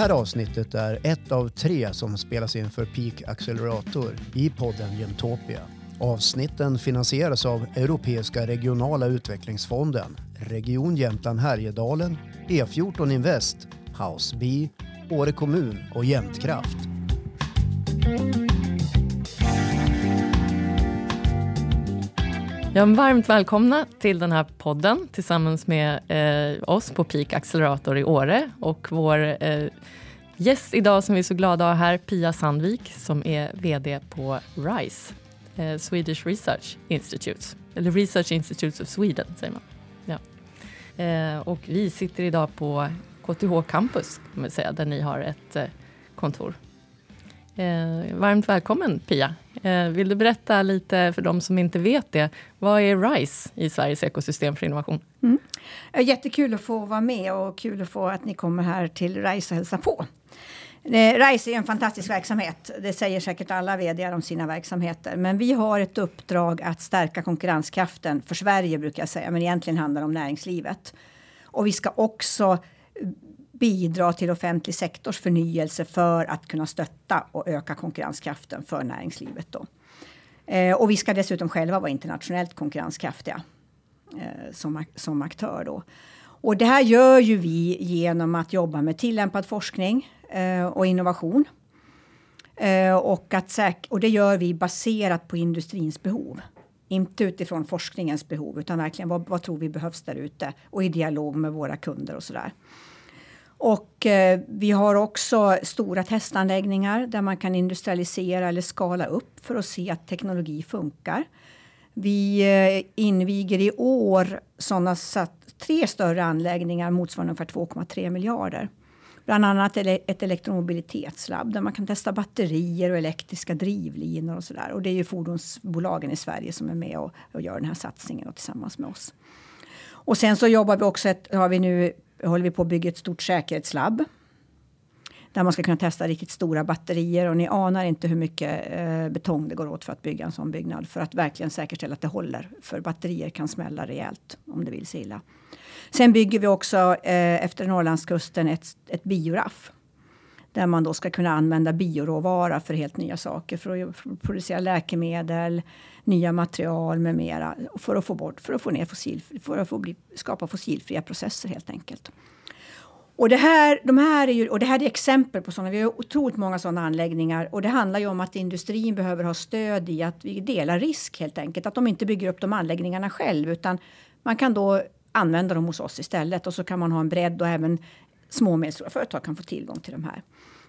här avsnittet är ett av tre som spelas in för Peak Accelerator i podden Gentopia. Avsnitten finansieras av Europeiska regionala utvecklingsfonden, Region Jämtland Härjedalen, E14 Invest, House B, Åre kommun och Jämtkraft. Ja, varmt välkomna till den här podden tillsammans med eh, oss på Peak Accelerator i Åre och vår eh, gäst idag som vi är så glada att ha här, Pia Sandvik som är VD på RISE, eh, Swedish Research Institute, eller Research Institutes of Sweden säger man. Ja. Eh, och vi sitter idag på KTH Campus, kan man säga, där ni har ett eh, kontor. Eh, varmt välkommen Pia. Eh, vill du berätta lite för de som inte vet det, vad är RISE i Sveriges ekosystem för innovation? Mm. Eh, jättekul att få vara med och kul att få att ni kommer här till RISE och hälsa på. Eh, RISE är en fantastisk verksamhet. Det säger säkert alla vd om sina verksamheter. Men vi har ett uppdrag att stärka konkurrenskraften för Sverige brukar jag säga. Men egentligen handlar det om näringslivet. Och vi ska också bidra till offentlig sektors förnyelse för att kunna stötta och öka konkurrenskraften för näringslivet. Då. Eh, och vi ska dessutom själva vara internationellt konkurrenskraftiga eh, som, som aktör. Då. Och det här gör ju vi genom att jobba med tillämpad forskning eh, och innovation. Eh, och, att och det gör vi baserat på industrins behov. Inte utifrån forskningens behov, utan verkligen vad, vad tror vi behövs där ute och i dialog med våra kunder och sådär. Och eh, vi har också stora testanläggningar där man kan industrialisera eller skala upp för att se att teknologi funkar. Vi eh, inviger i år sådana tre större anläggningar motsvarande ungefär 2,3 miljarder. Bland annat ett elektromobilitetslabb där man kan testa batterier och elektriska drivlinor och sådär. Och det är ju fordonsbolagen i Sverige som är med och, och gör den här satsningen och tillsammans med oss. Och sen så jobbar vi också, ett, har vi nu håller vi på att bygga ett stort säkerhetslabb. Där man ska kunna testa riktigt stora batterier. Och ni anar inte hur mycket eh, betong det går åt för att bygga en sån byggnad. För att verkligen säkerställa att det håller. För batterier kan smälla rejält om det vill sig illa. Sen bygger vi också eh, efter Norrlandskusten ett, ett bioraff. Där man då ska kunna använda bioråvara för helt nya saker. För att, för att producera läkemedel, nya material med mera. För att få bort, för att få ner fossil, för att få bli, skapa fossilfria processer helt enkelt. Och det här, de här är ju, och det här är exempel på sådana. Vi har otroligt många sådana anläggningar. Och det handlar ju om att industrin behöver ha stöd i att vi delar risk helt enkelt. Att de inte bygger upp de anläggningarna själv. Utan man kan då använda dem hos oss istället. Och så kan man ha en bredd och även små och medelstora företag kan få tillgång till de här.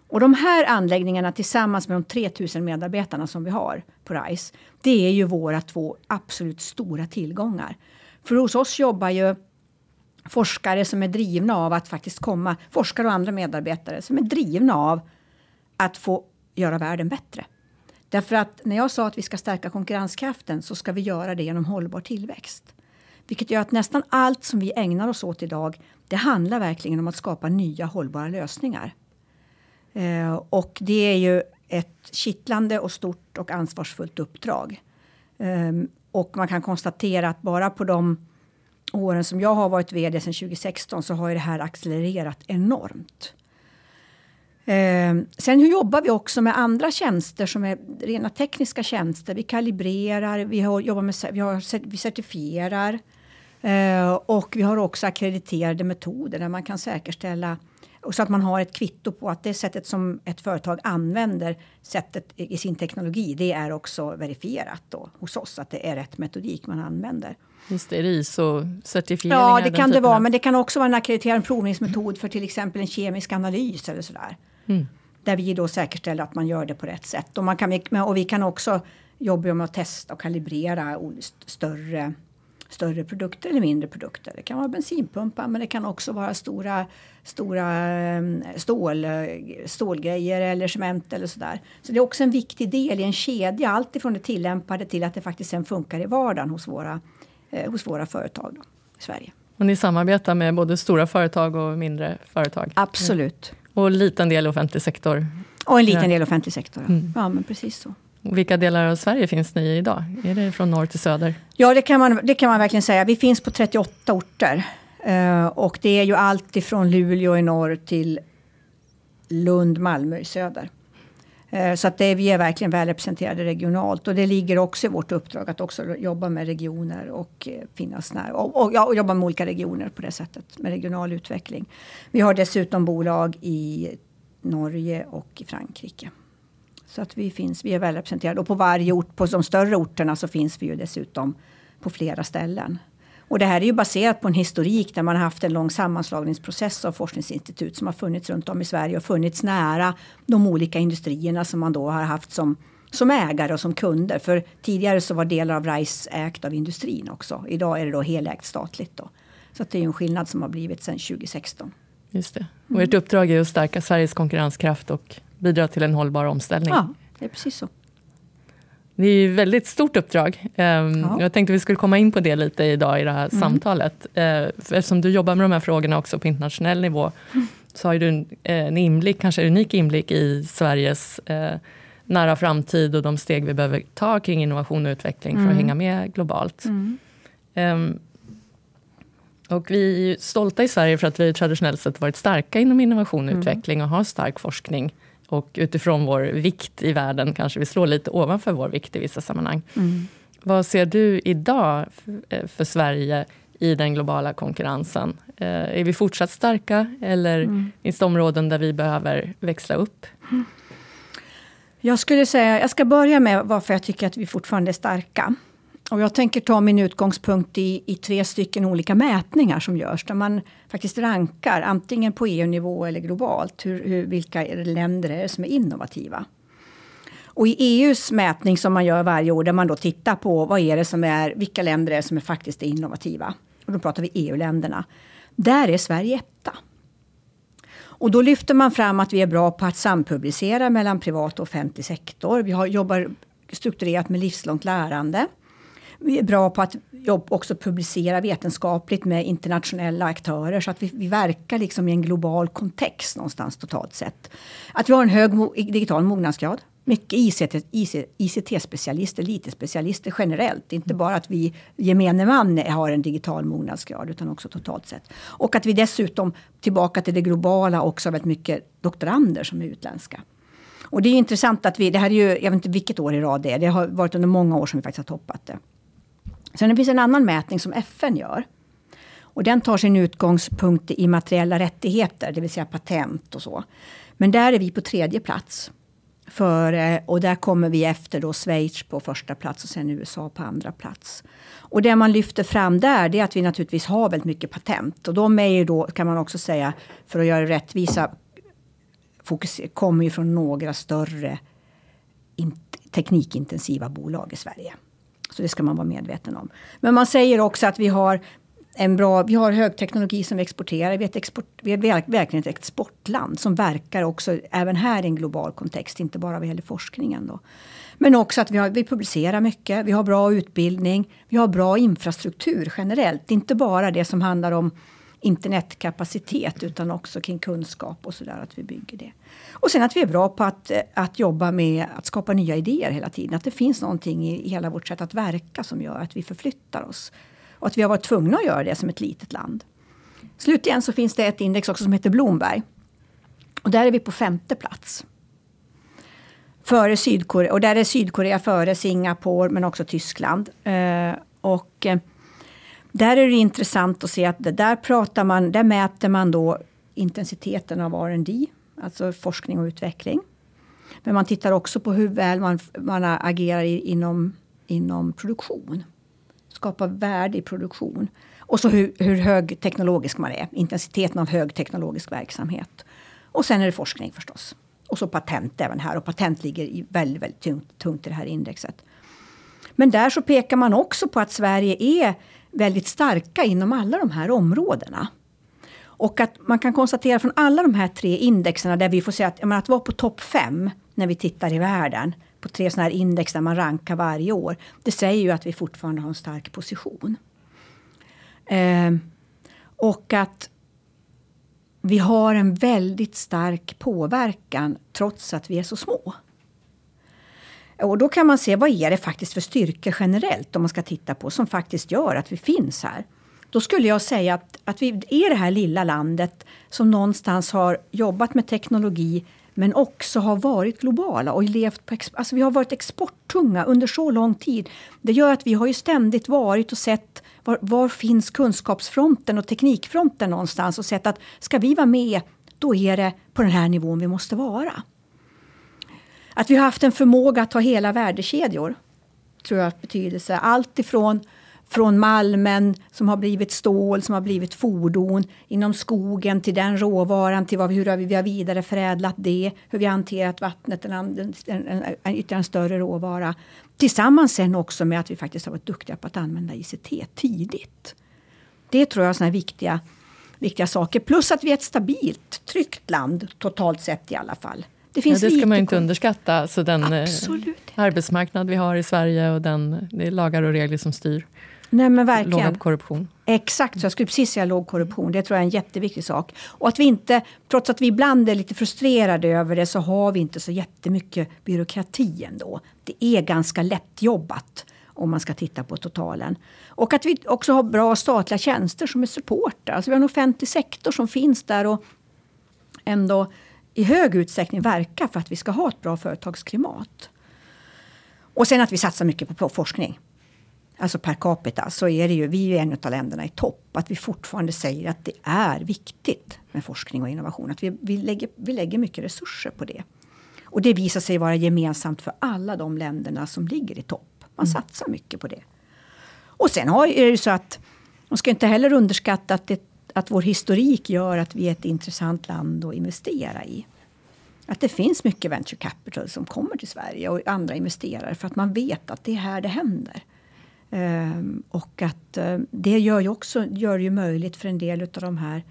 Och de här anläggningarna tillsammans med de 3000 medarbetarna som vi har på RISE, det är ju våra två absolut stora tillgångar. För hos oss jobbar ju forskare som är drivna av att faktiskt komma, forskare och andra medarbetare som är drivna av att få göra världen bättre. Därför att när jag sa att vi ska stärka konkurrenskraften så ska vi göra det genom hållbar tillväxt. Vilket gör att nästan allt som vi ägnar oss åt idag, det handlar verkligen om att skapa nya hållbara lösningar. Eh, och det är ju ett kittlande och stort och ansvarsfullt uppdrag. Eh, och man kan konstatera att bara på de åren som jag har varit VD sedan 2016 så har ju det här accelererat enormt. Eh, sen hur jobbar vi också med andra tjänster som är rena tekniska tjänster. Vi kalibrerar, vi, har, jobbar med, vi, har, vi certifierar eh, och vi har också akkrediterade metoder där man kan säkerställa så att man har ett kvitto på att det sättet som ett företag använder sättet i sin teknologi, det är också verifierat då hos oss att det är rätt metodik man använder. Just det, ISO-certifieringar? Ja, det kan det vara, men det kan också vara en ackrediterad provningsmetod för till exempel en kemisk analys eller sådär. Mm. Där vi då säkerställer att man gör det på rätt sätt. Och, man kan, och vi kan också jobba med att testa och kalibrera större större produkter eller mindre produkter. Det kan vara bensinpumpar men det kan också vara stora, stora ehm, stål, stålgrejer eller cement eller sådär. Så det är också en viktig del i en kedja, allt ifrån det tillämpade till att det faktiskt sen funkar i vardagen hos våra, eh, hos våra företag då, i Sverige. Och ni samarbetar med både stora företag och mindre företag? Absolut. Och en liten del offentlig sektor? Och en liten del offentlig sektor, mm. ja men precis så. Och vilka delar av Sverige finns ni i idag? Är det från norr till söder? Ja, det kan man, det kan man verkligen säga. Vi finns på 38 orter. Uh, och det är ju allt ifrån Luleå i norr till Lund, Malmö i söder. Eh, så att det, vi är verkligen väl representerade regionalt. Och det ligger också i vårt uppdrag att också jobba med regioner och eh, finnas nära. Och, och, ja, och jobba med olika regioner på det sättet, med regional utveckling. Vi har dessutom bolag i Norge och i Frankrike. Så att vi, finns, vi är väl representerade. Och på varje ort, på de större orterna så finns vi ju dessutom på flera ställen. Och det här är ju baserat på en historik där man har haft en lång sammanslagningsprocess av forskningsinstitut som har funnits runt om i Sverige och funnits nära de olika industrierna som man då har haft som, som ägare och som kunder. För tidigare så var delar av RISE ägt av industrin också. Idag är det då helägt statligt. Då. Så det är en skillnad som har blivit sedan 2016. Just det. Och ert uppdrag är att stärka Sveriges konkurrenskraft och bidra till en hållbar omställning. Ja, det är precis så. Det är ju ett väldigt stort uppdrag. Ehm, ja. Jag tänkte vi skulle komma in på det lite idag i det här mm. samtalet. Eh, eftersom du jobbar med de här frågorna också på internationell nivå, mm. så har du en, en inblick, kanske unik inblick i Sveriges eh, nära framtid och de steg vi behöver ta kring innovation och utveckling mm. för att mm. hänga med globalt. Um, och vi är stolta i Sverige för att vi traditionellt sett varit starka inom innovation och mm. utveckling och har stark forskning. Och utifrån vår vikt i världen kanske vi slår lite ovanför vår vikt i vissa sammanhang. Mm. Vad ser du idag eh, för Sverige i den globala konkurrensen? Eh, är vi fortsatt starka eller mm. finns det områden där vi behöver växla upp? Jag skulle säga, jag ska börja med varför jag tycker att vi fortfarande är starka. Och jag tänker ta min utgångspunkt i, i tre stycken olika mätningar som görs. Där man faktiskt rankar antingen på EU-nivå eller globalt. Hur, hur, vilka länder är det som är innovativa? Och i EUs mätning som man gör varje år där man då tittar på vad är det som är, vilka länder är det som är faktiskt är innovativa. Och då pratar vi EU-länderna. Där är Sverige etta. Och då lyfter man fram att vi är bra på att sampublicera mellan privat och offentlig sektor. Vi har, jobbar strukturerat med livslångt lärande. Vi är bra på att jobb, också publicera vetenskapligt med internationella aktörer så att vi, vi verkar liksom i en global kontext någonstans totalt sett. Att vi har en hög mo digital mognadsgrad. Mycket ICT-specialister, IT-specialister generellt. Inte bara att vi gemene man har en digital mognadsgrad utan också totalt sett. Och att vi dessutom, tillbaka till det globala, också har väldigt mycket doktorander som är utländska. Och det är intressant att vi, det här är ju, jag vet inte vilket år i rad det är, det har varit under många år som vi faktiskt har toppat det. Sen det finns en annan mätning som FN gör. Och den tar sin utgångspunkt i immateriella rättigheter, det vill säga patent och så. Men där är vi på tredje plats. För, eh, och där kommer vi efter då Schweiz på första plats och sen USA på andra plats. Och det man lyfter fram där, det är att vi naturligtvis har väldigt mycket patent. Och de är ju då, kan man också säga, för att göra det rättvisa, fokus, kommer ju från några större in, teknikintensiva bolag i Sverige. Så det ska man vara medveten om. Men man säger också att vi har en bra, vi har högteknologi som vi exporterar. Vi är, export, vi är verkligen ett exportland som verkar också även här i en global kontext, inte bara vad gäller forskningen. Då. Men också att vi, har, vi publicerar mycket, vi har bra utbildning, vi har bra infrastruktur generellt. Inte bara det som handlar om internetkapacitet utan också kring kunskap och sådär, att vi bygger det. Och sen att vi är bra på att, att jobba med att skapa nya idéer hela tiden. Att det finns någonting i, hela vårt sätt att verka som gör att vi förflyttar oss. Och att vi har varit tvungna att göra det som ett litet land. Slutligen så finns det ett index också som heter Bloomberg. Och där är vi på femte plats. Före Sydkorea, och där är Sydkorea före Singapore men också Tyskland. Eh, och eh, där är det intressant att se att där pratar man, där mäter man då intensiteten av R&D, alltså forskning och utveckling. Men man tittar också på hur väl man, man agerar i, inom, inom produktion. Skapa värde i produktion. Och så hur, hur högteknologisk man är, intensiteten av högteknologisk verksamhet. Och sen är det forskning förstås. Och så patent även här. Och patent ligger i väldigt, väldigt tungt, tungt i det här indexet. Men där så pekar man också på att Sverige är väldigt starka inom alla de här områdena. Och att man kan konstatera från alla de här tre indexerna där vi får säga att, menar, att vara på topp fem när vi tittar i världen på tre sådana här index där man rankar varje år. Det säger ju att vi fortfarande har en stark position. Eh, och att vi har en väldigt stark påverkan trots att vi är så små. Och då kan man se vad är det faktiskt för styrkor generellt om man ska titta på som faktiskt gör att vi finns här. Då skulle jag säga att, att vi är det här lilla landet som någonstans har jobbat med teknologi men också har varit globala och levt på alltså vi har varit exporttunga under så lång tid. Det gör att vi har ju ständigt varit och sett var, var finns kunskapsfronten och teknikfronten någonstans och sett att ska vi vara med, då är det på den här nivån vi måste vara. Att vi har haft en förmåga att ta hela värdekedjor tror jag har betydelse. Allt ifrån från malmen som har blivit stål, som har blivit fordon, inom skogen till den råvaran, till vad, hur vi har vidareförädlat det, hur vi har hanterat vattnet, en, en, en, en, ytterligare en större råvara. Tillsammans sen också med att vi faktiskt har varit duktiga på att använda ICT tidigt. Det tror jag är såna viktiga, viktiga saker. Plus att vi är ett stabilt, tryggt land, totalt sett i alla fall. Det, finns ja, det ska man inte underskatta. Så den eh, arbetsmarknad vi har i Sverige och den, det är lagar och regler som styr. Nej, men verkligen. Låg korruption. Exakt, så jag skulle precis säga låg korruption. Det tror jag är en jätteviktig sak. Och att vi inte, trots att vi ibland är lite frustrerade över det, så har vi inte så jättemycket byråkrati ändå. Det är ganska lättjobbat om man ska titta på totalen. Och att vi också har bra statliga tjänster som är supportar. Alltså vi har en offentlig sektor som finns där och ändå i hög utsträckning verkar för att vi ska ha ett bra företagsklimat. Och sen att vi satsar mycket på forskning alltså per capita, så är det ju, vi är en av länderna i topp. Att vi fortfarande säger att det är viktigt med forskning och innovation. Att vi, vi, lägger, vi lägger mycket resurser på det. Och det visar sig vara gemensamt för alla de länderna som ligger i topp. Man mm. satsar mycket på det. Och sen har, är det så att man ska inte heller underskatta att, det, att vår historik gör att vi är ett intressant land att investera i. Att det finns mycket venture capital som kommer till Sverige och andra investerare för att man vet att det är här det händer. Um, och att um, det gör ju också gör ju möjligt för en del av de här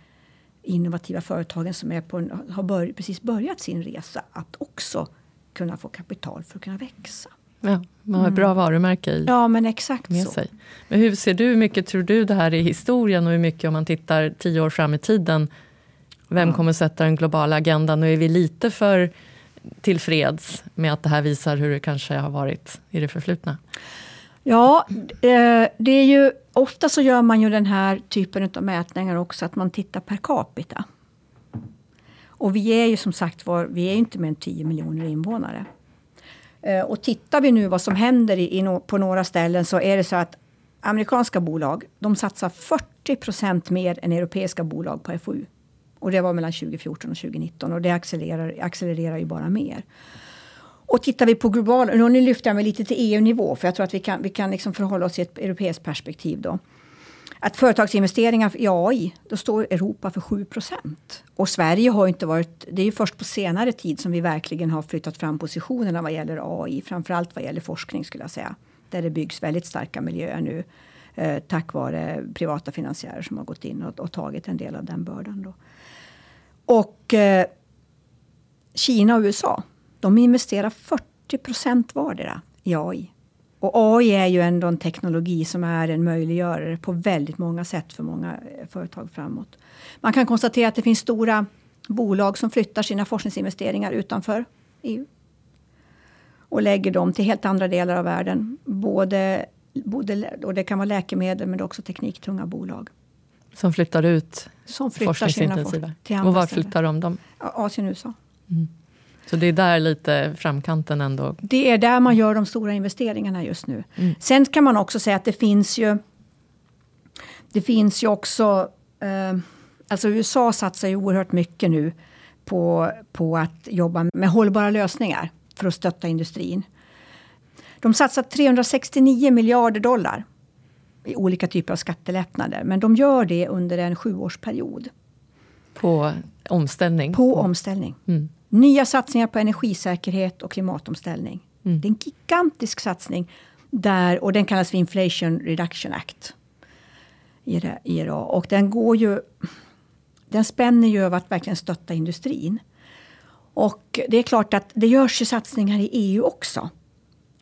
innovativa företagen som är på en, har bör, precis börjat sin resa att också kunna få kapital för att kunna växa. Ja, man har ett bra mm. varumärke i, ja, men exakt med så. sig. Men hur ser du, hur mycket tror du det här är historien och hur mycket om man tittar tio år fram i tiden, vem mm. kommer sätta den globala agendan? Och är vi lite för tillfreds med att det här visar hur det kanske har varit i det förflutna? Ja, eh, det är ju ofta så gör man ju den här typen av mätningar också, att man tittar per capita. Och vi är ju som sagt var, vi är inte mer än 10 miljoner invånare. Eh, och tittar vi nu vad som händer i, på några ställen så är det så att amerikanska bolag, de satsar 40 procent mer än europeiska bolag på FoU. Och det var mellan 2014 och 2019 och det accelererar, accelererar ju bara mer. Och tittar vi på global, nu lyfter jag mig lite till EU-nivå, för jag tror att vi kan, vi kan liksom förhålla oss i ett europeiskt perspektiv. Då. Att företagsinvesteringar i AI, då står Europa för 7 Och Sverige har inte varit, det är ju först på senare tid som vi verkligen har flyttat fram positionerna vad gäller AI, framförallt vad gäller forskning skulle jag säga. Där det byggs väldigt starka miljöer nu, eh, tack vare privata finansiärer som har gått in och, och tagit en del av den bördan. Då. Och eh, Kina och USA, de investerar 40 procent vardera i AI. Och AI är ju ändå en teknologi som är en möjliggörare på väldigt många sätt för många eh, företag framåt. Man kan konstatera att det finns stora bolag som flyttar sina forskningsinvesteringar utanför EU. Och lägger dem till helt andra delar av världen. Både, både, och det kan vara läkemedel men också tekniktunga bolag. Som flyttar ut som flyttar forskningsintensiva? och var flyttar de dem? Asien och USA. Mm. Så det är där lite framkanten ändå... Det är där man gör de stora investeringarna just nu. Mm. Sen kan man också säga att det finns ju... Det finns ju också... Eh, alltså USA satsar ju oerhört mycket nu på, på att jobba med hållbara lösningar för att stötta industrin. De satsar 369 miljarder dollar i olika typer av skattelättnader. Men de gör det under en sjuårsperiod. På omställning? På omställning. Mm. Nya satsningar på energisäkerhet och klimatomställning. Mm. Det är en gigantisk satsning. Där, och den kallas för Inflation Reduction Act. IRA. Och den går ju... Den spänner ju över att verkligen stötta industrin. Och det är klart att det görs ju satsningar i EU också.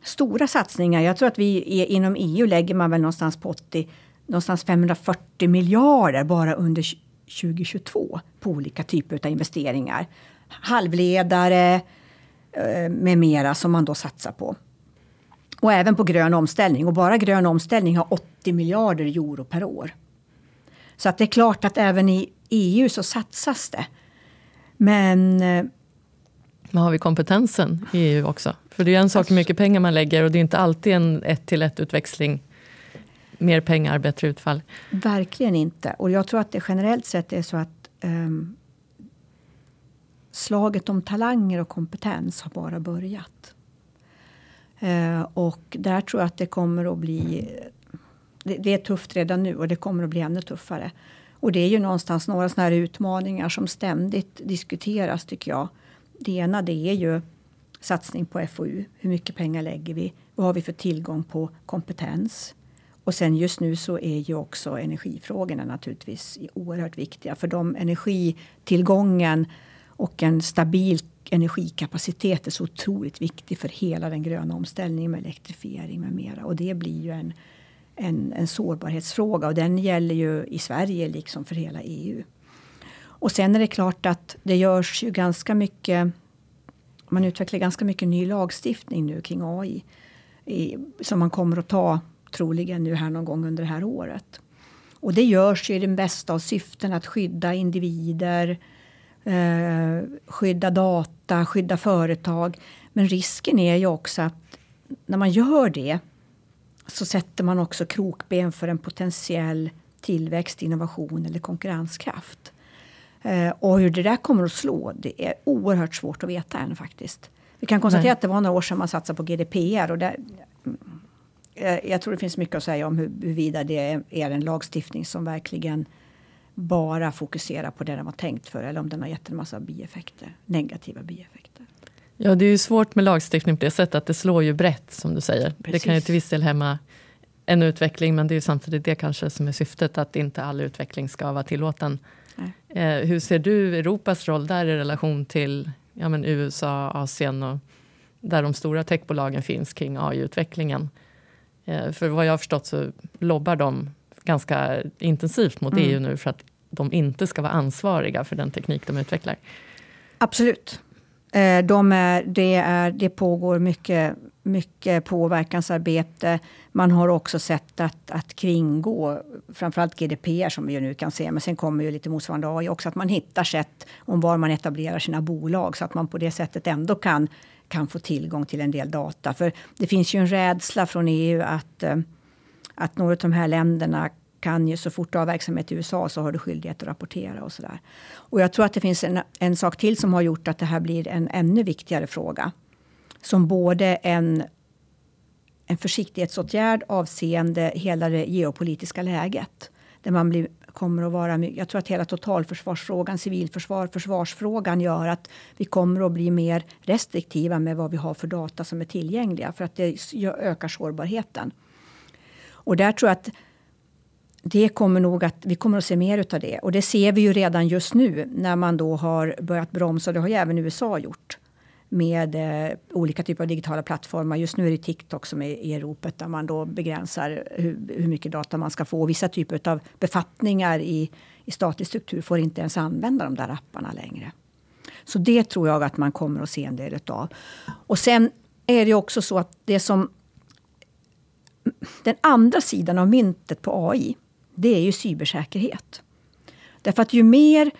Stora satsningar. Jag tror att vi är, inom EU lägger man väl någonstans på 80, någonstans 540 miljarder bara under 2022 på olika typer av investeringar halvledare eh, med mera som man då satsar på. Och även på grön omställning. Och bara grön omställning har 80 miljarder euro per år. Så att det är klart att även i EU så satsas det. Men eh, Men har vi kompetensen i EU också? För det är en sak hur mycket pengar man lägger och det är inte alltid en ett till ett utväxling. Mer pengar, bättre utfall. Verkligen inte. Och jag tror att det generellt sett är så att um, slaget om talanger och kompetens har bara börjat. Eh, och där tror jag att det kommer att bli... Det, det, är tufft redan nu och det kommer att bli ännu tuffare. Och det är ju någonstans några sådana här utmaningar som ständigt diskuteras tycker jag. Det ena det är ju satsning på FoU. Hur mycket pengar lägger vi? Vad har vi för tillgång på kompetens? Och sen just nu så är ju också energifrågorna naturligtvis oerhört viktiga. För de energitillgången och en stabil energikapacitet är så otroligt viktig för hela den gröna omställningen med elektrifiering med mera. Och det blir ju en, en, en sårbarhetsfråga och den gäller ju i Sverige liksom för hela EU. Och sen är det klart att det görs ju ganska mycket man utvecklar ganska mycket ny lagstiftning nu kring AI. I, som man kommer att ta troligen nu här någon gång under det här året. Och det görs ju i den bästa av syften att skydda individer, eh, skydda data, skydda företag. Men risken är ju också att när man gör det så sätter man också krokben för en potentiell tillväxt, innovation eller konkurrenskraft. Eh, och hur det där kommer att slå, det är oerhört svårt att veta än faktiskt. Vi kan konstatera Nej. att det var några år sedan man satsade på GDPR. Och där, eh, jag tror det finns mycket att säga om huruvida det är en lagstiftning som verkligen bara fokuserar på det den var tänkt för. Eller om den har gett en massa bieffekter, negativa bieffekter. Ja, det är ju svårt med lagstiftning på det sättet att det slår ju brett som du säger. Precis. Det kan ju till viss del hämma en utveckling men det är samtidigt det kanske som är syftet att inte all utveckling ska vara tillåten. Eh, hur ser du Europas roll där i relation till ja, men USA, Asien och där de stora techbolagen finns kring AI-utvecklingen? Eh, för vad jag har förstått så lobbar de ganska intensivt mot mm. EU nu för att de inte ska vara ansvariga för den teknik de utvecklar. Absolut. Eh, de är, det, är, det pågår mycket, mycket påverkansarbete. Man har också sett att, att kringgå framförallt GDPR som vi ju nu kan se. Men sen kommer ju lite motsvarande AI också. Att man hittar sätt om var man etablerar sina bolag. Så att man på det sättet ändå kan, kan få tillgång till en del data. För det finns ju en rädsla från EU att, eh, att några av de här länderna kan ju så fort du har verksamhet i USA så har du skyldighet att rapportera och sådär. Och jag tror att det finns en, en sak till som har gjort att det här blir en ännu viktigare fråga. Som både en, en försiktighetsåtgärd avseende hela det geopolitiska läget. Där man blir, kommer att vara, jag tror att hela totalförsvarsfrågan, civilförsvar, försvarsfrågan gör att vi kommer att bli mer restriktiva med vad vi har för data som är tillgängliga. För att det ökar sårbarheten. Och där tror jag att det kommer nog att, vi kommer att se mer av det. Och det ser vi ju redan just nu när man då har börjat bromsa. Det har ju även USA gjort med eh, olika typer av digitala plattformar. Just nu är det TikTok som är i ropet där man då begränsar hur, hur mycket data man ska få. Vissa typer av befattningar i, i statlig struktur får inte ens använda de där apparna längre. Så det tror jag att man kommer att se en del av. Och sen är det också så att det som den andra sidan av myntet på AI det är ju cybersäkerhet. Därför att ju mer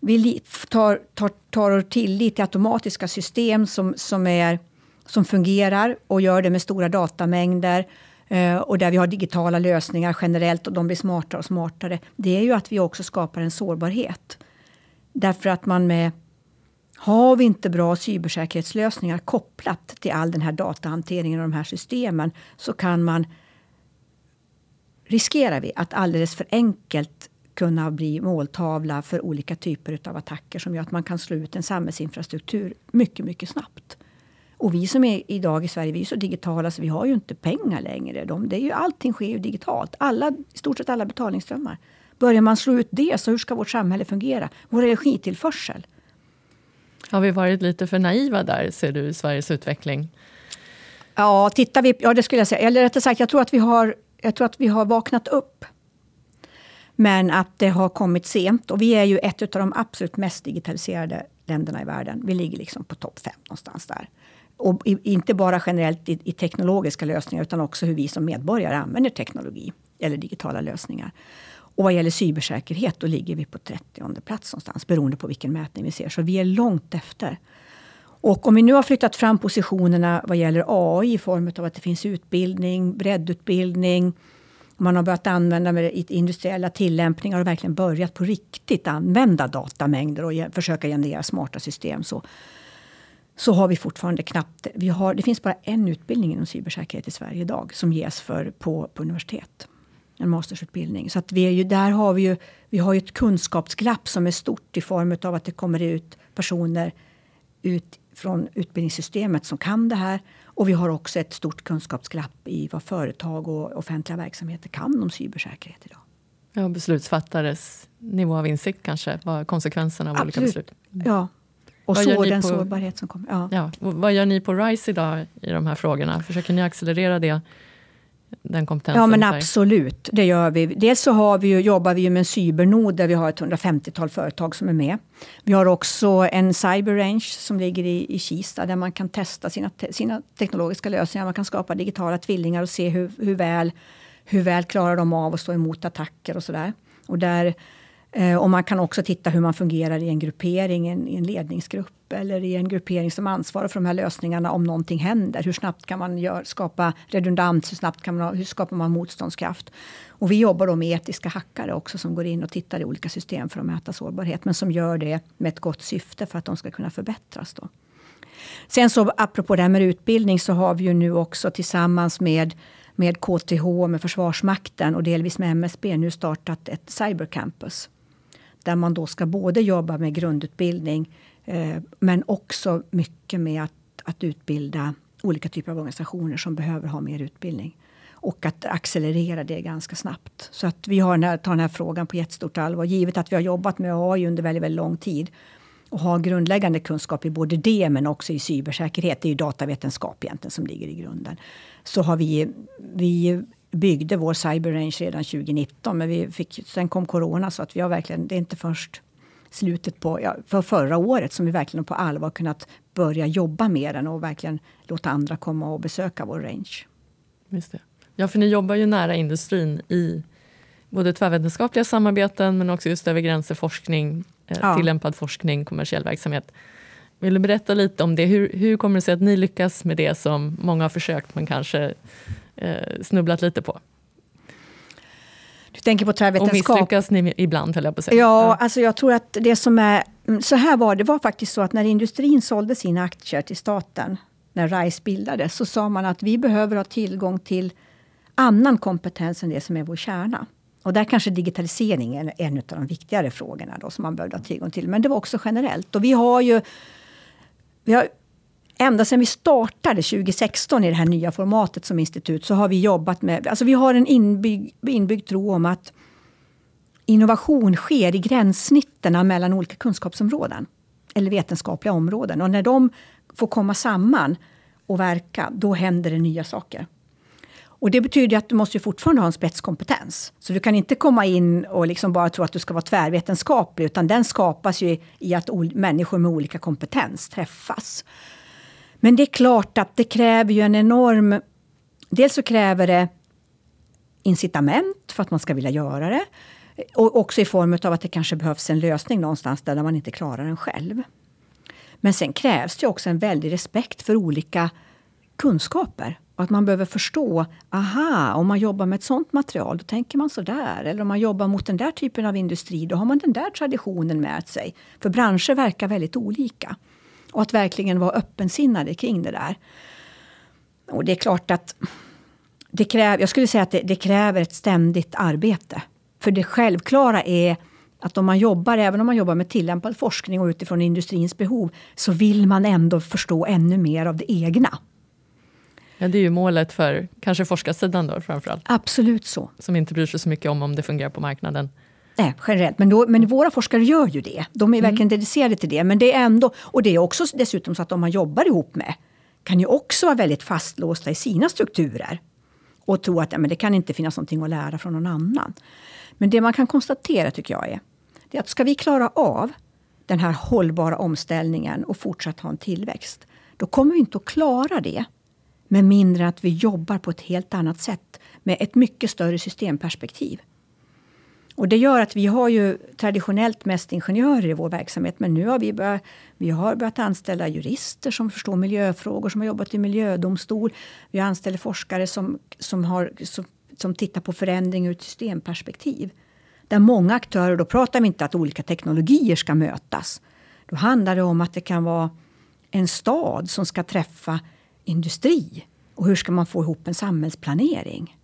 vi tar, tar, tar tillit till automatiska system som, som, är, som fungerar och gör det med stora datamängder eh, och där vi har digitala lösningar generellt och de blir smartare och smartare. Det är ju att vi också skapar en sårbarhet. Därför att man med har vi inte bra cybersäkerhetslösningar kopplat till all den här datahanteringen och de här systemen så kan man riskerar vi att alldeles för enkelt kunna bli måltavla för olika typer av attacker som gör att man kan slå ut en samhällsinfrastruktur mycket, mycket snabbt. Och vi som är idag i Sverige, vi är så digitala så vi har ju inte pengar längre. De, det är ju, allting sker ju digitalt. Alla, I stort sett alla betalningsströmmar. Börjar man slå ut det, så hur ska vårt samhälle fungera? Vår energitillförsel. Har vi varit lite för naiva där, ser du, i Sveriges utveckling? Ja, tittar vi, ja det skulle jag säga. Eller rättare sagt, jag tror att vi har jag tror att vi har vaknat upp. Men att det har kommit sent. Och vi är ju ett av de absolut mest digitaliserade länderna i världen. Vi ligger liksom på topp fem någonstans där. Och inte bara generellt i, i, teknologiska lösningar utan också hur vi som medborgare använder teknologi eller digitala lösningar. Och vad gäller cybersäkerhet, då ligger vi på 30 plats någonstans, beroende på vilken mätning vi ser. Så vi är långt efter. Och om vi nu har flyttat fram positionerna vad gäller AI i form av att det finns utbildning, breddutbildning, man har börjat använda med industriella tillämpningar och verkligen börjat på riktigt använda datamängder och försöka generera smarta system. Så, så har vi fortfarande knappt... Vi har, det finns bara en utbildning inom cybersäkerhet i Sverige idag som ges för, på, på universitet. En mastersutbildning. Så att vi är ju, där har vi ju, vi har ju ett kunskapsglapp som är stort i form av att det kommer ut personer ut från utbildningssystemet som kan det här. Och vi har också ett stort kunskapsglapp i vad företag och offentliga verksamheter kan om cybersäkerhet idag. Ja, beslutsfattares nivå av insikt kanske, vad konsekvenserna av Absolut. olika beslut. Ja, och så den på, sårbarhet som kommer. Ja. Ja, vad gör ni på RISE idag i de här frågorna? Försöker ni accelerera det? Den kompetensen? Ja, men absolut. Det gör vi. Dels så har vi ju, jobbar vi med en cybernod där vi har ett 150-tal företag som är med. Vi har också en cyberrange som ligger i, i Kista där man kan testa sina, te, sina teknologiska lösningar. Man kan skapa digitala tvillingar och se hur, hur, väl, hur väl klarar de av att stå emot attacker och sådär. Och där Eh, och man kan också titta hur man fungerar i en gruppering, en, i en ledningsgrupp eller i en gruppering som ansvarar för de här lösningarna om någonting händer. Hur snabbt kan man gör, skapa redundans? Hur snabbt kan man, hur skapar man motståndskraft? Och vi jobbar då med etiska hackare också som går in och tittar i olika system för att mäta sårbarhet, men som gör det med ett gott syfte för att de ska kunna förbättras. Då. Sen så apropå det här med utbildning så har vi ju nu också tillsammans med med KTH, med Försvarsmakten och delvis med MSB nu startat ett cybercampus där man då ska både jobba med grundutbildning eh, men också mycket med att, att utbilda olika typer av organisationer som behöver ha mer utbildning. Och att accelerera det ganska snabbt. Så att vi har den här, tar den här frågan på jättestort allvar. Givet att vi har jobbat med AI under väldigt, väldigt lång tid och har grundläggande kunskap i både det men också i cybersäkerhet. Det är ju datavetenskap egentligen som ligger i grunden. Så har vi, vi byggde vår cyberrange redan 2019. Men vi fick, sen kom corona så att vi har verkligen, det är inte först slutet på ja, för förra året som vi verkligen på allvar kunnat börja jobba med den och verkligen låta andra komma och besöka vår range. Just det. Ja, för ni jobbar ju nära industrin i både tvärvetenskapliga samarbeten men också just över gränser, forskning, eh, ja. tillämpad forskning, kommersiell verksamhet. Vill du berätta lite om det? Hur, hur kommer det sig att ni lyckas med det som många har försökt men kanske eh, snubblat lite på. Du tänker på tvärvetenskap? Och misslyckas ni ibland, höll jag på att säga. Ja, ja, alltså jag tror att det som är... Mm, så här var det, var faktiskt så att när industrin sålde sina aktier till staten, när RISE bildades, så sa man att vi behöver ha tillgång till annan kompetens än det som är vår kärna. Och där kanske digitalisering är en av de viktigare frågorna då, som man behövde ha tillgång till. Men det var också generellt. Och vi har ju vi har ända sedan vi startade 2016 i det här nya formatet som institut så har vi jobbat med, alltså vi har en inbyggd, inbyggd tro om att innovation sker i gränssnitten mellan olika kunskapsområden. Eller vetenskapliga områden. Och när de får komma samman och verka, då händer det nya saker. Och det betyder att du måste fortfarande ha en spetskompetens. Så du kan inte komma in och liksom bara tro att du ska vara tvärvetenskaplig, utan den skapas ju i att människor med olika kompetens träffas. Men det är klart att det kräver ju en enorm... Dels så kräver det incitament för att man ska vilja göra det. Och också i form av att det kanske behövs en lösning någonstans där man inte klarar den själv. Men sen krävs det också en väldig respekt för olika kunskaper. Och att man behöver förstå, aha, om man jobbar med ett sånt material, då tänker man så där. Eller om man jobbar mot den där typen av industri, då har man den där traditionen med sig. För branscher verkar väldigt olika. Och att verkligen vara öppensinnade kring det där. Och det är klart att det kräver, jag skulle säga att det, det, kräver ett ständigt arbete. För det självklara är att om man jobbar, även om man jobbar med tillämpad forskning och utifrån industrins behov, så vill man ändå förstå ännu mer av det egna. Ja, det är ju målet för kanske forskarsidan då framförallt. Absolut så. Som inte bryr sig så mycket om om det fungerar på marknaden. Nej, generellt. Men, då, men våra forskare gör ju det. De är mm. verkligen dedicerade till det. Men det är ändå, och det är också dessutom så att de man jobbar ihop med kan ju också vara väldigt fastlåsta i sina strukturer. Och tro att ja, men det kan inte finnas någonting att lära från någon annan. Men det man kan konstatera tycker jag är, är att ska vi klara av den här hållbara omställningen och fortsatt ha en tillväxt, då kommer vi inte att klara det med mindre att vi jobbar på ett helt annat sätt med ett mycket större systemperspektiv. Och det gör att vi har ju traditionellt mest ingenjörer i vår verksamhet. Men nu har vi börjat, vi har börjat anställa jurister som förstår miljöfrågor, som har jobbat i miljödomstol. Vi anställer forskare som, som, har, som, som tittar på förändring ur ett systemperspektiv. Där många aktörer, då pratar vi inte att olika teknologier ska mötas. Då handlar det om att det kan vara en stad som ska träffa industri. Och hur ska man få ihop en samhällsplanering?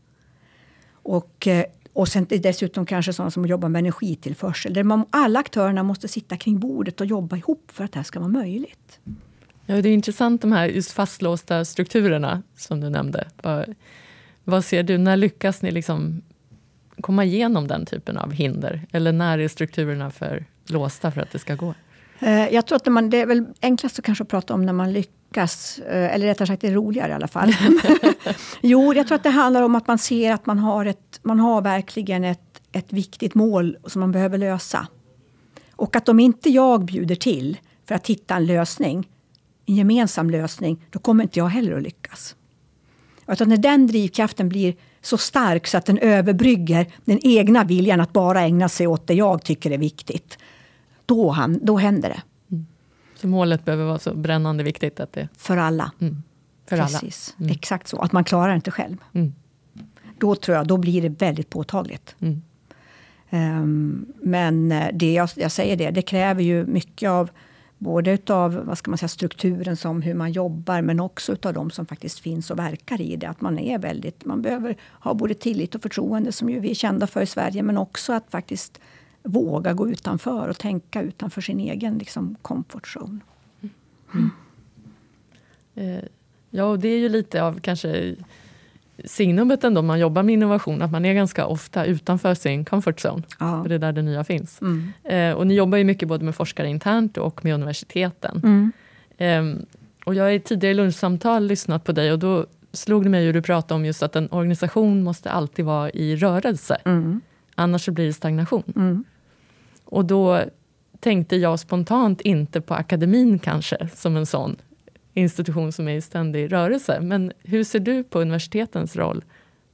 Och, eh, och sen dessutom kanske sådana som jobbar med energitillförsel. Där man, alla aktörerna måste sitta kring bordet och jobba ihop för att det här ska vara möjligt. Ja, det är intressant de här just fastlåsta strukturerna som du nämnde. Vad, vad ser du, när lyckas ni liksom komma igenom den typen av hinder? Eller när är strukturerna för låsta för att det ska gå? Eh, jag tror att man, det är väl enklast att kanske prata om när man lyckas. Eh, eller rättare sagt, det är roligare i alla fall. jo, jag tror att det handlar om att man ser att man har, ett, man har verkligen ett, ett viktigt mål som man behöver lösa. Och att om inte jag bjuder till för att hitta en lösning, en gemensam lösning, då kommer inte jag heller att lyckas. Och att när den drivkraften blir så stark så att den överbrygger den egna viljan att bara ägna sig åt det jag tycker är viktigt. Då, han, då händer det. Mm. Så målet behöver vara så brännande viktigt? Att det... För alla. Mm. För Precis, alla. Mm. exakt så. Att man klarar det inte själv. Mm. Då tror jag, då blir det väldigt påtagligt. Um, men eh, det jag, jag, säger det, det kräver ju mycket av Både utav vad ska man säga, strukturen som hur man jobbar, men också utav de som faktiskt finns och verkar i det. Att man är väldigt, man behöver ha både tillit och förtroende, som ju vi är kända för i Sverige, men också att faktiskt våga gå utanför och tänka utanför sin egen liksom, comfort zone. Mm. Mm. Ja, och det är ju lite av kanske signumet ändå, man jobbar med innovation, att man är ganska ofta utanför sin comfort zone. Ja. Och det är där det nya finns. Mm. Eh, och ni jobbar ju mycket både med forskare internt och med universiteten. Mm. Eh, och jag har i tidigare lunchsamtal lyssnat på dig och då slog det mig hur du pratade om just att en organisation måste alltid vara i rörelse. Mm. Annars blir det stagnation. Mm. Och då tänkte jag spontant inte på akademin kanske, som en sån institution som är i ständig rörelse. Men hur ser du på universitetens roll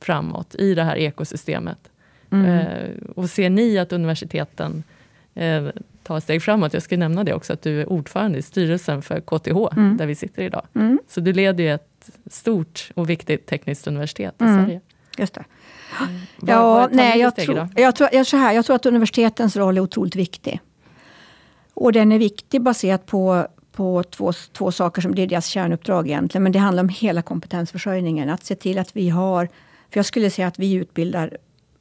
framåt i det här ekosystemet? Mm. Eh, och ser ni att universiteten eh, tar steg framåt? Jag ska nämna det också, att du är ordförande i styrelsen för KTH, mm. där vi sitter idag. Mm. Så du leder ju ett stort och viktigt tekniskt universitet i mm. Sverige. Just det. Mm. Vad, ja, vad nej, jag, tror, jag, tror, jag, så här, jag tror att universitetens roll är otroligt viktig. Och den är viktig baserat på på två, två saker som det är deras kärnuppdrag egentligen. Men det handlar om hela kompetensförsörjningen. Att se till att vi har, för jag skulle säga att vi utbildar,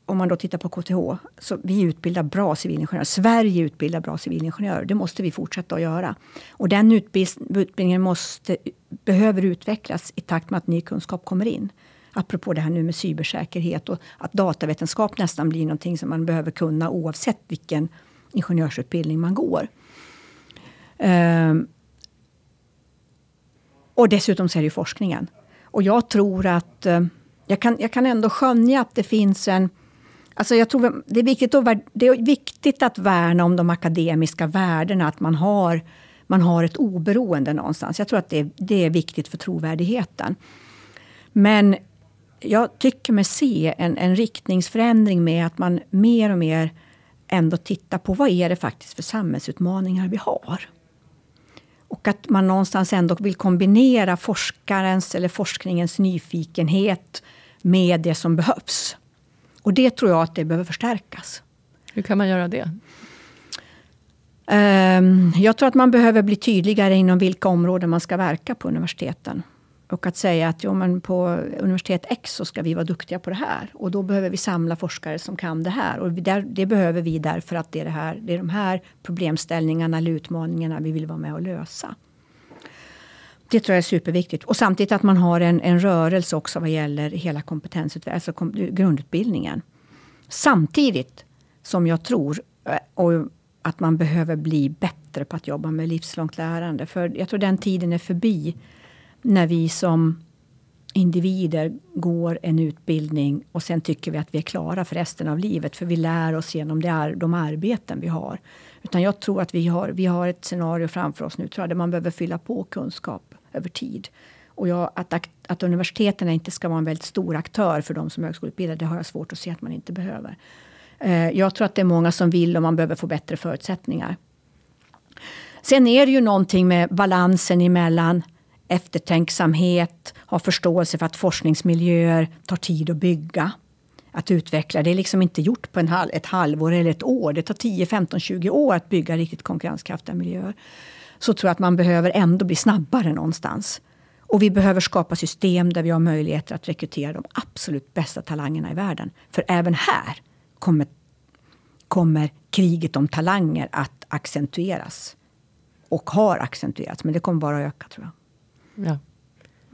om man då tittar på KTH, så vi utbildar bra civilingenjörer. Sverige utbildar bra civilingenjörer. Det måste vi fortsätta att göra. Och den utbildningen måste, behöver utvecklas i takt med att ny kunskap kommer in. Apropå det här nu med cybersäkerhet och att datavetenskap nästan blir någonting som man behöver kunna oavsett vilken ingenjörsutbildning man går. Um, och dessutom så är det ju forskningen. Och jag tror att eh, jag, kan, jag kan ändå skönja att det finns en... Alltså jag tror det är, viktigt att, det är viktigt att värna om de akademiska värdena, att man har, man har ett oberoende någonstans. Jag tror att det, det är viktigt för trovärdigheten. Men jag tycker mig se en, en riktningsförändring med att man mer och mer ändå tittar på vad är det faktiskt för samhällsutmaningar vi har. Och att man någonstans ändå vill kombinera forskarens eller forskningens nyfikenhet med det som behövs. Och det tror jag att det behöver förstärkas. Hur kan man göra det? Ehm, jag tror att man behöver bli tydligare inom vilka områden man ska verka på universiteten. Och att säga att jo, men på universitet X så ska vi vara duktiga på det här. Och då behöver vi samla forskare som kan det här. Och det behöver vi därför att det är, det, här, det är de här problemställningarna eller utmaningarna vi vill vara med och lösa. Det tror jag är superviktigt. Och samtidigt att man har en, en rörelse också vad gäller hela kompetensutvecklingen, alltså kom, grundutbildningen. Samtidigt som jag tror eh, och att man behöver bli bättre på att jobba med livslångt lärande. För jag tror den tiden är förbi när vi som individer går en utbildning och sen tycker vi att vi är klara för resten av livet. För vi lär oss genom det, de arbeten vi har. Utan jag tror att vi har, vi har ett scenario framför oss nu tror jag, där man behöver fylla på kunskap över tid. Och jag, att, att universiteten inte ska vara en väldigt stor aktör för de som är högskoleutbildade, det har jag svårt att se att man inte behöver. Eh, jag tror att det är många som vill och man behöver få bättre förutsättningar. Sen är det ju någonting med balansen emellan eftertänksamhet, ha förståelse för att forskningsmiljöer tar tid att bygga, att utveckla. Det är liksom inte gjort på en halv, ett halvår eller ett år. Det tar 10, 15, 20 år att bygga riktigt konkurrenskraftiga miljöer. Så tror jag att man behöver ändå bli snabbare någonstans. Och vi behöver skapa system där vi har möjligheter att rekrytera de absolut bästa talangerna i världen. För även här kommer, kommer kriget om talanger att accentueras. Och har accentuerats, men det kommer bara att öka tror jag. Ja.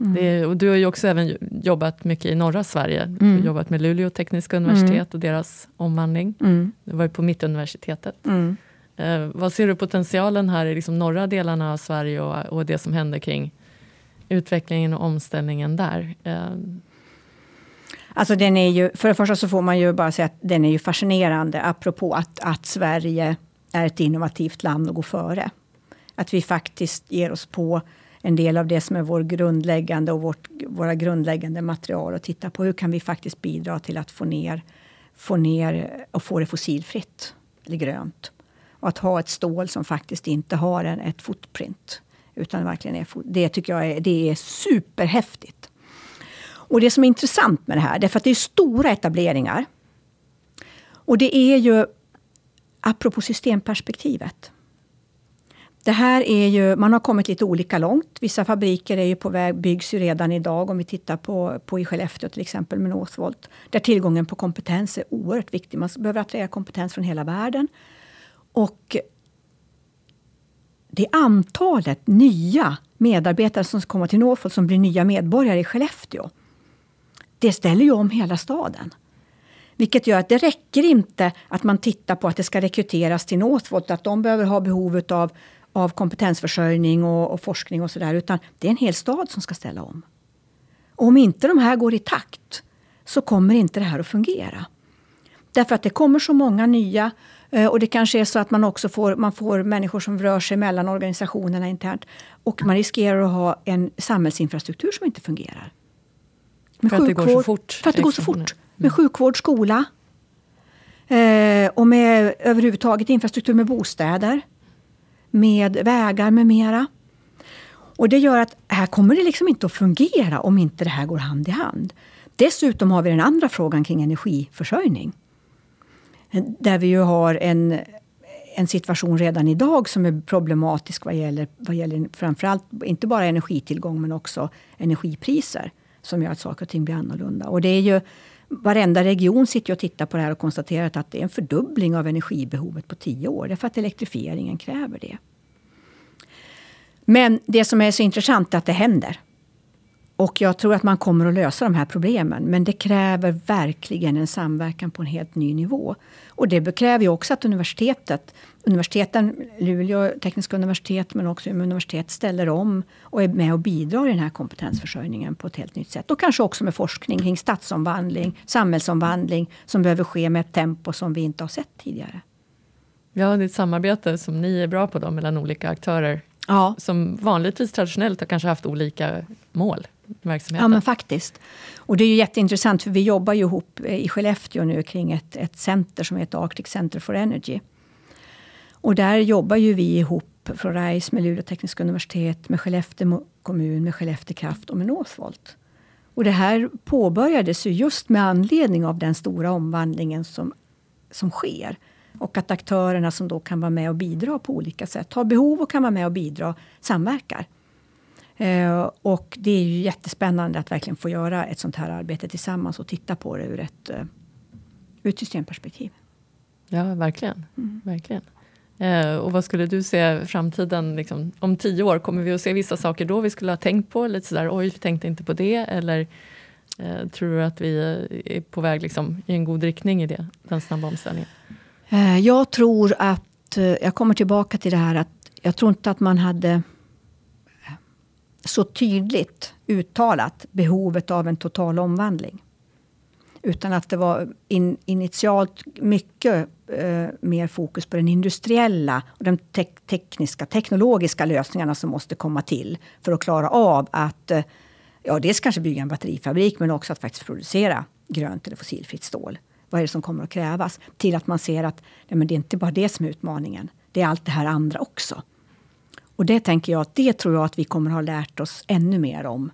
Mm. Det, och du har ju också även jobbat mycket i norra Sverige. Mm. Du har mm. jobbat med Luleå tekniska universitet mm. och deras omvandling. Mm. Du var ju på Mittuniversitetet. Eh, vad ser du potentialen här i liksom norra delarna av Sverige och, och det som händer kring utvecklingen och omställningen där? Eh. Alltså den är ju, för det första så får man ju bara säga att den är ju fascinerande, apropå att, att Sverige är ett innovativt land och går före. Att vi faktiskt ger oss på en del av det som är vår grundläggande och vårt, våra grundläggande material och titta på hur kan vi faktiskt bidra till att få ner, få ner och få det fossilfritt eller grönt. Och att ha ett stål som faktiskt inte har en, ett footprint. Utan verkligen är, det tycker jag är, det är superhäftigt. Och det som är intressant med det här, det är för att det är stora etableringar. Och det är ju, apropå systemperspektivet. Det här är ju, man har kommit lite olika långt. Vissa fabriker är ju på väg, byggs ju redan idag. Om vi tittar på, på i Skellefteå till exempel med Northvolt. Där tillgången på kompetens är oerhört viktig. Man behöver attrahera kompetens från hela världen. Och det antalet nya medarbetare som ska komma till Northvolt som blir nya medborgare i Skellefteå. Det ställer ju om hela staden. Vilket gör att det räcker inte att man tittar på att det ska rekryteras till Northvolt, att de behöver ha behov av av kompetensförsörjning och, och forskning och sådär. Utan det är en hel stad som ska ställa om. Och om inte de här går i takt så kommer inte det här att fungera. Därför att det kommer så många nya eh, och det kanske är så att man också får, man får människor som rör sig mellan organisationerna internt. Och man riskerar att ha en samhällsinfrastruktur som inte fungerar. Med för att det går så fort? För att det går så fort. Med sjukvård, skola. Eh, och med överhuvudtaget infrastruktur med bostäder med vägar med mera. Och det gör att här kommer det liksom inte att fungera om inte det här går hand i hand. Dessutom har vi den andra frågan kring energiförsörjning. Där vi ju har en, en situation redan idag som är problematisk vad gäller, vad gäller framförallt inte bara energitillgång men också energipriser. Som gör att saker och ting blir annorlunda. Och det är ju, varenda region sitter och tittar på det här och konstaterar att det är en fördubbling av energibehovet på tio år. Därför att elektrifieringen kräver det. Men det som är så intressant är att det händer. Och jag tror att man kommer att lösa de här problemen. Men det kräver verkligen en samverkan på en helt ny nivå. Och det kräver ju också att universitetet, universiteten, Luleå tekniska universitet men också Umeå universitet ställer om och är med och bidrar i den här kompetensförsörjningen på ett helt nytt sätt. Och kanske också med forskning kring stadsomvandling, samhällsomvandling som behöver ske med ett tempo som vi inte har sett tidigare. Ja, det är ett samarbete som ni är bra på då, mellan olika aktörer Ja. Som vanligtvis traditionellt har kanske haft olika mål. Ja men faktiskt. Och det är ju jätteintressant för vi jobbar ju ihop eh, i Skellefteå nu kring ett, ett center som heter Arctic Center for Energy. Och där jobbar ju vi ihop från RISE med Luleå tekniska universitet, med Skellefteå kommun, med Skellefteå kraft och med Northvolt. Och det här påbörjades ju just med anledning av den stora omvandlingen som, som sker. Och att aktörerna som då kan vara med och bidra på olika sätt, har behov och kan vara med och bidra, samverkar. Eh, och det är ju jättespännande att verkligen få göra ett sånt här arbete tillsammans och titta på det ur ett, uh, ur ett systemperspektiv. Ja, verkligen. Mm. verkligen. Eh, och vad skulle du se framtiden, liksom, om tio år, kommer vi att se vissa saker då vi skulle ha tänkt på? Lite sådär, oj, vi tänkte inte på det. Eller eh, tror du att vi är på väg liksom, i en god riktning i det, den snabba omställningen? Eh, jag tror att, eh, jag kommer tillbaka till det här att jag tror inte att man hade eh, så tydligt uttalat behovet av en total omvandling. Utan att det var in, initialt mycket eh, mer fokus på den industriella och de te tekniska, teknologiska lösningarna som måste komma till för att klara av att eh, ja, dels kanske bygga en batterifabrik men också att faktiskt producera grönt eller fossilfritt stål vad är det som kommer att krävas? Till att man ser att nej, men det är inte bara det som är utmaningen. Det är allt det här andra också. Och det tänker jag att det tror jag att vi kommer ha lärt oss ännu mer om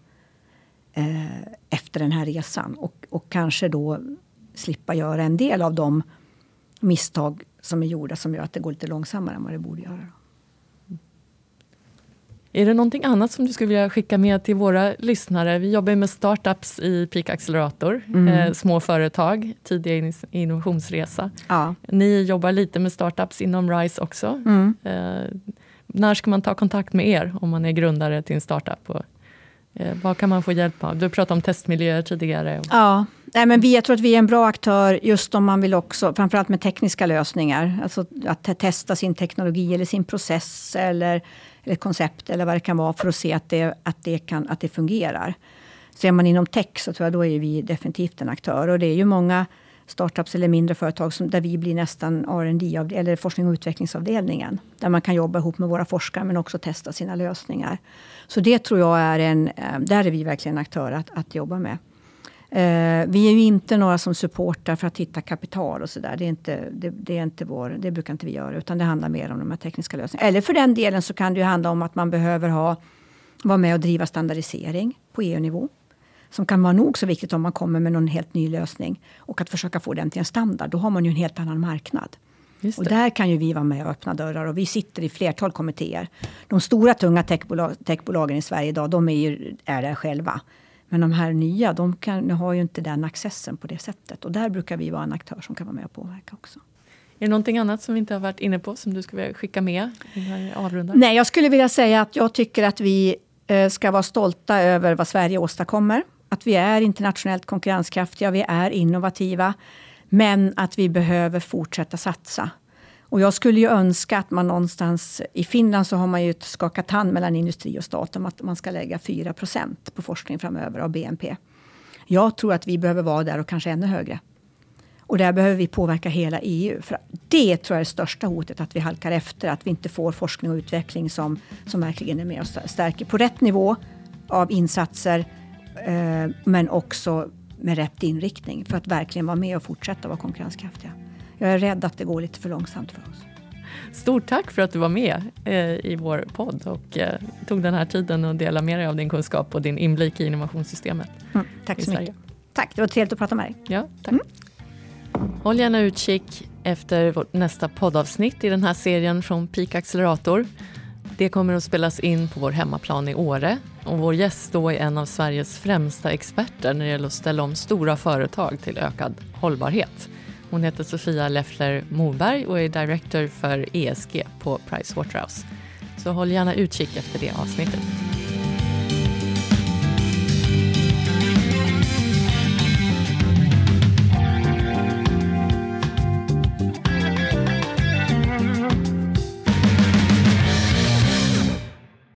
eh, efter den här resan. Och, och kanske då slippa göra en del av de misstag som är gjorda som gör att det går lite långsammare än vad det borde göra. Är det någonting annat som du skulle vilja skicka med till våra lyssnare? Vi jobbar med startups i Peak Accelerator, mm. eh, små företag, tidig innovationsresa. Ja. Ni jobbar lite med startups inom RISE också. Mm. Eh, när ska man ta kontakt med er om man är grundare till en startup? Och, eh, vad kan man få hjälp av? Du pratade om testmiljöer tidigare. Ja, Nej, men vi, jag tror att vi är en bra aktör just om man vill också, framförallt med tekniska lösningar. Alltså att testa sin teknologi eller sin process eller, eller koncept eller vad det kan vara för att se att det, att det, kan, att det fungerar. Så är man inom tech så tror jag då är vi definitivt en aktör. Och det är ju många startups eller mindre företag som, där vi blir nästan R&D eller forskning och utvecklingsavdelningen. Där man kan jobba ihop med våra forskare men också testa sina lösningar. Så det tror jag är en, eh, där är vi verkligen aktörer att, att jobba med. Eh, vi är ju inte några som supportar för att hitta kapital och sådär. Det, är inte, det, det, är inte vår, det brukar inte vi göra. Utan det handlar mer om de här tekniska lösningarna. Eller för den delen så kan det ju handla om att man behöver ha, vara med och driva standardisering på EU-nivå. Som kan vara nog så viktigt om man kommer med någon helt ny lösning. Och att försöka få den till en standard. Då har man ju en helt annan marknad. Och där kan ju vi vara med och öppna dörrar. Och vi sitter i flertal kommittéer. De stora tunga techbolag, techbolagen i Sverige idag, de är, ju, är där själva. Men de här nya, de kan, har ju inte den accessen på det sättet. Och där brukar vi vara en aktör som kan vara med och påverka också. Är det någonting annat som vi inte har varit inne på som du skulle vilja skicka med? Nej, jag skulle vilja säga att jag tycker att vi eh, ska vara stolta över vad Sverige åstadkommer. Att vi är internationellt konkurrenskraftiga, vi är innovativa. Men att vi behöver fortsätta satsa. Och jag skulle ju önska att man någonstans... I Finland så har man ju skakat hand mellan industri och stat om att man ska lägga 4% på forskning framöver av BNP. Jag tror att vi behöver vara där och kanske ännu högre. Och där behöver vi påverka hela EU. För det tror jag är det största hotet, att vi halkar efter. Att vi inte får forskning och utveckling som, som verkligen är med och stärker på rätt nivå av insatser. Eh, men också med rätt inriktning för att verkligen vara med och fortsätta vara konkurrenskraftiga jag är rädd att det går lite för långsamt för oss. Stort tack för att du var med eh, i vår podd och eh, tog den här tiden och delade med dig av din kunskap och din inblick i innovationssystemet. Mm, tack så mycket. Tack, det var trevligt att prata med dig. Ja, tack. Mm. Håll gärna utkik efter vårt nästa poddavsnitt i den här serien från Peak Accelerator. Det kommer att spelas in på vår hemmaplan i Åre och vår gäst då är en av Sveriges främsta experter när det gäller att ställa om stora företag till ökad hållbarhet. Hon heter Sofia Leffler Moberg och är director för ESG på Pricewaterhouse. Så håll gärna utkik efter det avsnittet.